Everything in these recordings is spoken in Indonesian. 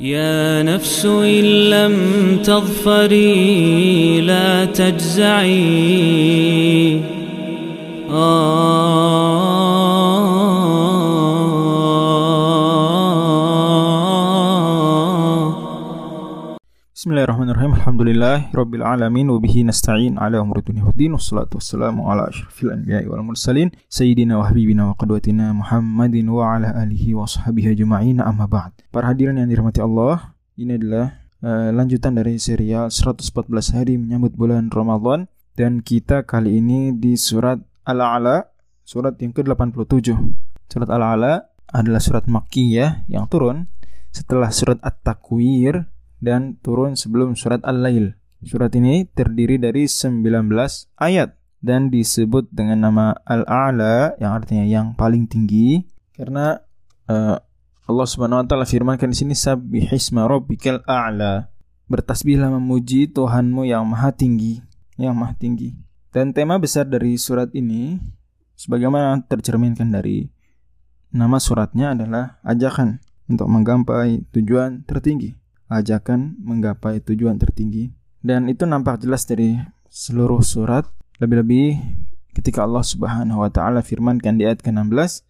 يا نفس إن لم تظفري لا تجزعي. Bismillahirrahmanirrahim. Alhamdulillah rabbil alamin wa bihi nasta'in ala umuri dunya waddin wassalatu wassalamu ala asyrafil anbiya'i wal mursalin sayyidina wa habibina wa qudwatina Muhammadin wa ala alihi wa sahbihi ajma'in amma ba'd. Para hadirin yang dirahmati Allah, ini adalah uh, lanjutan dari serial 114 hari menyambut bulan Ramadan dan kita kali ini di surat Al-A'la, surat yang ke-87. Surat Al-A'la adalah surat Makkiyah yang turun setelah surat At-Takwir dan turun sebelum surat Al-Lail. Surat ini terdiri dari 19 ayat dan disebut dengan nama Al-A'la yang artinya yang paling tinggi karena uh, Allah Subhanahu wa taala firmankan di sini sabbihisma rabbikal a'la. Bertasbihlah memuji Tuhanmu yang maha tinggi, yang maha tinggi. Dan tema besar dari surat ini sebagaimana tercerminkan dari nama suratnya adalah ajakan untuk menggapai tujuan tertinggi ajakan menggapai tujuan tertinggi. Dan itu nampak jelas dari seluruh surat. Lebih-lebih ketika Allah Subhanahu wa taala firmankan di ayat ke-16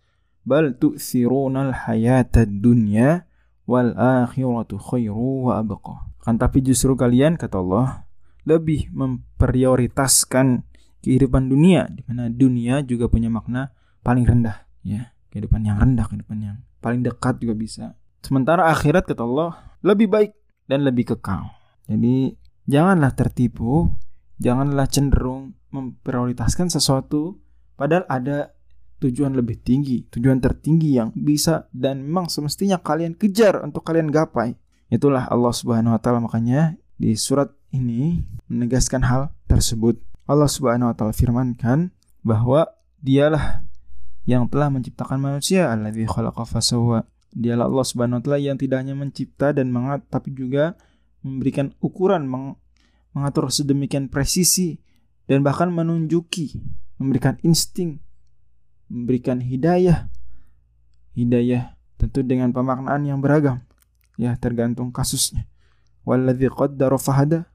bal tu'thirunal hayatad dunya wal akhiratu khairu wa abqa. Kan tapi justru kalian kata Allah lebih memprioritaskan kehidupan dunia di mana dunia juga punya makna paling rendah ya. Kehidupan yang rendah kehidupan yang paling dekat juga bisa. Sementara akhirat kata Allah lebih baik dan lebih kekal. Jadi janganlah tertipu, janganlah cenderung memprioritaskan sesuatu padahal ada tujuan lebih tinggi, tujuan tertinggi yang bisa dan memang semestinya kalian kejar untuk kalian gapai. Itulah Allah Subhanahu wa taala makanya di surat ini menegaskan hal tersebut. Allah Subhanahu wa taala firmankan bahwa dialah yang telah menciptakan manusia alladzi khalaqa Dialah Allah Subhanahu wa taala yang tidak hanya mencipta dan mengat tapi juga memberikan ukuran meng mengatur sedemikian presisi dan bahkan menunjuki, memberikan insting, memberikan hidayah. Hidayah tentu dengan pemaknaan yang beragam. Ya, tergantung kasusnya. Walladzi qaddara fahada.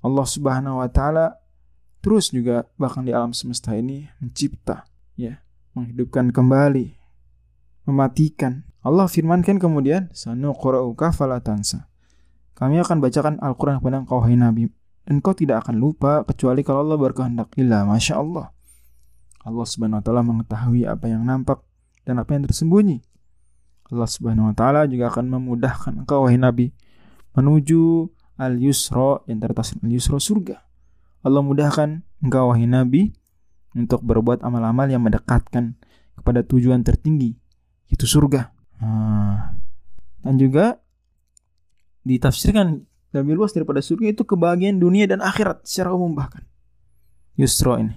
Allah Subhanahu wa taala terus juga bahkan di alam semesta ini mencipta, ya, menghidupkan kembali, mematikan, Allah firmankan kemudian, Sanuqra'uka falatansa. Kami akan bacakan Al-Quran kepada engkau, hai Nabi. Dan kau tidak akan lupa, kecuali kalau Allah berkehendak. Illa, Masya Allah. Allah subhanahu wa ta'ala mengetahui apa yang nampak dan apa yang tersembunyi. Allah subhanahu wa ta'ala juga akan memudahkan engkau, wahai Nabi, menuju al-yusra, yang tertasir al-yusra surga. Allah mudahkan engkau, wahai Nabi, untuk berbuat amal-amal yang mendekatkan kepada tujuan tertinggi, yaitu surga. Nah, dan juga ditafsirkan lebih luas daripada surga itu kebahagiaan dunia dan akhirat secara umum bahkan. Yusro ini.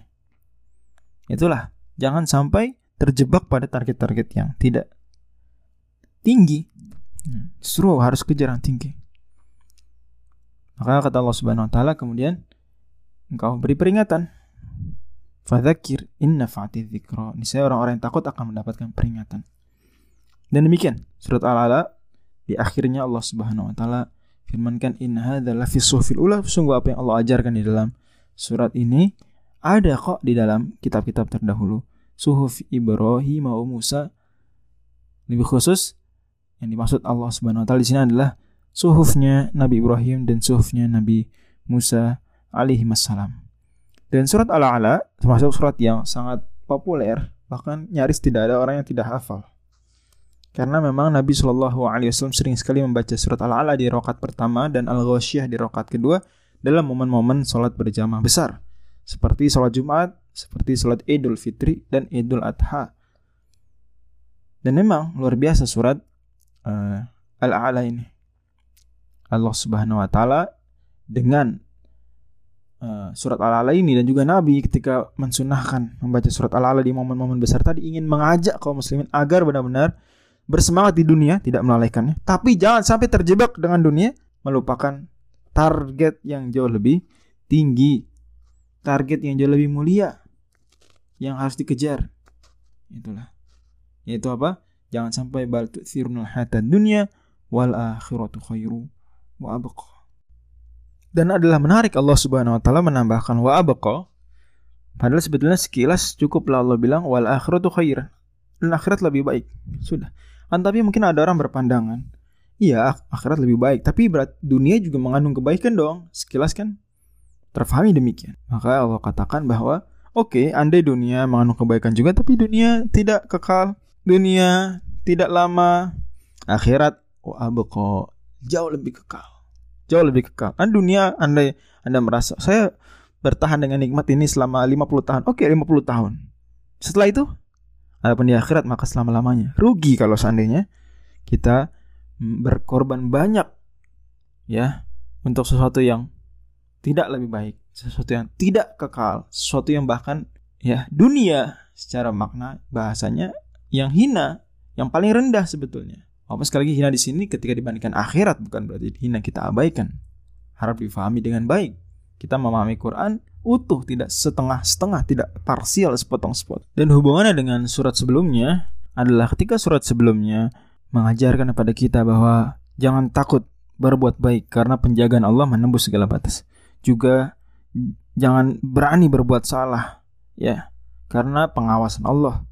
Itulah, jangan sampai terjebak pada target-target yang tidak tinggi. Justru harus kejar yang tinggi. Maka kata Allah Subhanahu wa taala kemudian engkau beri peringatan. Fadzakir inna fa'ati dzikra. Niscaya orang-orang yang takut akan mendapatkan peringatan. Dan demikian surat Al-Ala di akhirnya Allah Subhanahu wa taala firmankan in hadzal lafi suhufil ula sungguh apa yang Allah ajarkan di dalam surat ini ada kok di dalam kitab-kitab terdahulu suhuf Ibrahim wa Musa lebih khusus yang dimaksud Allah Subhanahu wa taala di sini adalah suhufnya Nabi Ibrahim dan suhufnya Nabi Musa alaihi wassalam. Dan surat Al-A'la termasuk surat yang sangat populer, bahkan nyaris tidak ada orang yang tidak hafal. Karena memang Nabi Shallallahu Alaihi Wasallam sering sekali membaca surat Al-Ala di rokat pertama dan Al-Ghasyiyah di rokat kedua dalam momen-momen sholat berjamaah besar. Seperti sholat Jumat, seperti sholat Idul Fitri dan Idul Adha. Dan memang luar biasa surat uh, Al-A'la ini. Allah Subhanahu wa taala dengan uh, surat Al-A'la ini dan juga Nabi ketika mensunahkan membaca surat Al-A'la di momen-momen besar tadi ingin mengajak kaum muslimin agar benar-benar bersemangat di dunia, tidak melalaikannya, tapi jangan sampai terjebak dengan dunia, melupakan target yang jauh lebih tinggi, target yang jauh lebih mulia yang harus dikejar. Itulah. Yaitu apa? Jangan sampai bal tu'thirunal hayatad dunia wal akhiratu khairu wa abqa. Dan adalah menarik Allah Subhanahu wa taala menambahkan wa abqa padahal sebetulnya sekilas cukuplah Allah bilang wal akhiratu khairan. Dan akhirat lebih baik. Sudah. Kan tapi mungkin ada orang berpandangan, iya akhirat lebih baik, tapi berat dunia juga mengandung kebaikan dong. Sekilas kan? Terfahami demikian. Maka Allah katakan bahwa oke, okay, andai dunia mengandung kebaikan juga, tapi dunia tidak kekal, dunia tidak lama, akhirat oh abeko jauh lebih kekal. Jauh lebih kekal. Kan dunia anda anda merasa saya bertahan dengan nikmat ini selama 50 tahun. Oke 50 tahun. Setelah itu adapun di akhirat maka selama-lamanya rugi kalau seandainya kita berkorban banyak ya untuk sesuatu yang tidak lebih baik sesuatu yang tidak kekal sesuatu yang bahkan ya dunia secara makna bahasanya yang hina yang paling rendah sebetulnya apa sekali lagi hina di sini ketika dibandingkan akhirat bukan berarti hina kita abaikan. Harap difahami dengan baik. Kita memahami Quran utuh, tidak setengah-setengah, tidak parsial sepotong-sepotong. Dan hubungannya dengan surat sebelumnya adalah ketika surat sebelumnya mengajarkan kepada kita bahwa jangan takut berbuat baik karena penjagaan Allah menembus segala batas. Juga jangan berani berbuat salah ya karena pengawasan Allah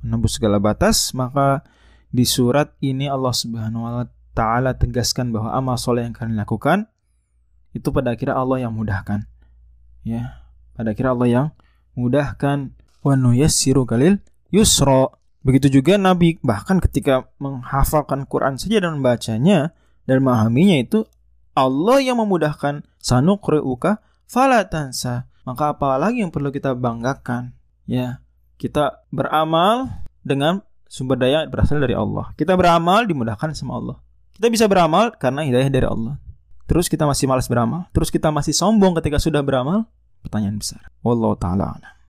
menembus segala batas maka di surat ini Allah Subhanahu wa taala tegaskan bahwa amal soleh yang kalian lakukan itu pada akhirnya Allah yang mudahkan. Ya, pada akhirnya Allah yang mudahkan wa nuyassiru kalil yusra. Begitu juga Nabi bahkan ketika menghafalkan Quran saja dan membacanya dan memahaminya itu Allah yang memudahkan sanuqri'uka falatansa. Maka apalagi yang perlu kita banggakan? Ya, kita beramal dengan sumber daya berasal dari Allah. Kita beramal dimudahkan sama Allah. Kita bisa beramal karena hidayah dari Allah. Terus kita masih malas beramal, terus kita masih sombong ketika sudah beramal, pertanyaan besar. Wallahu taala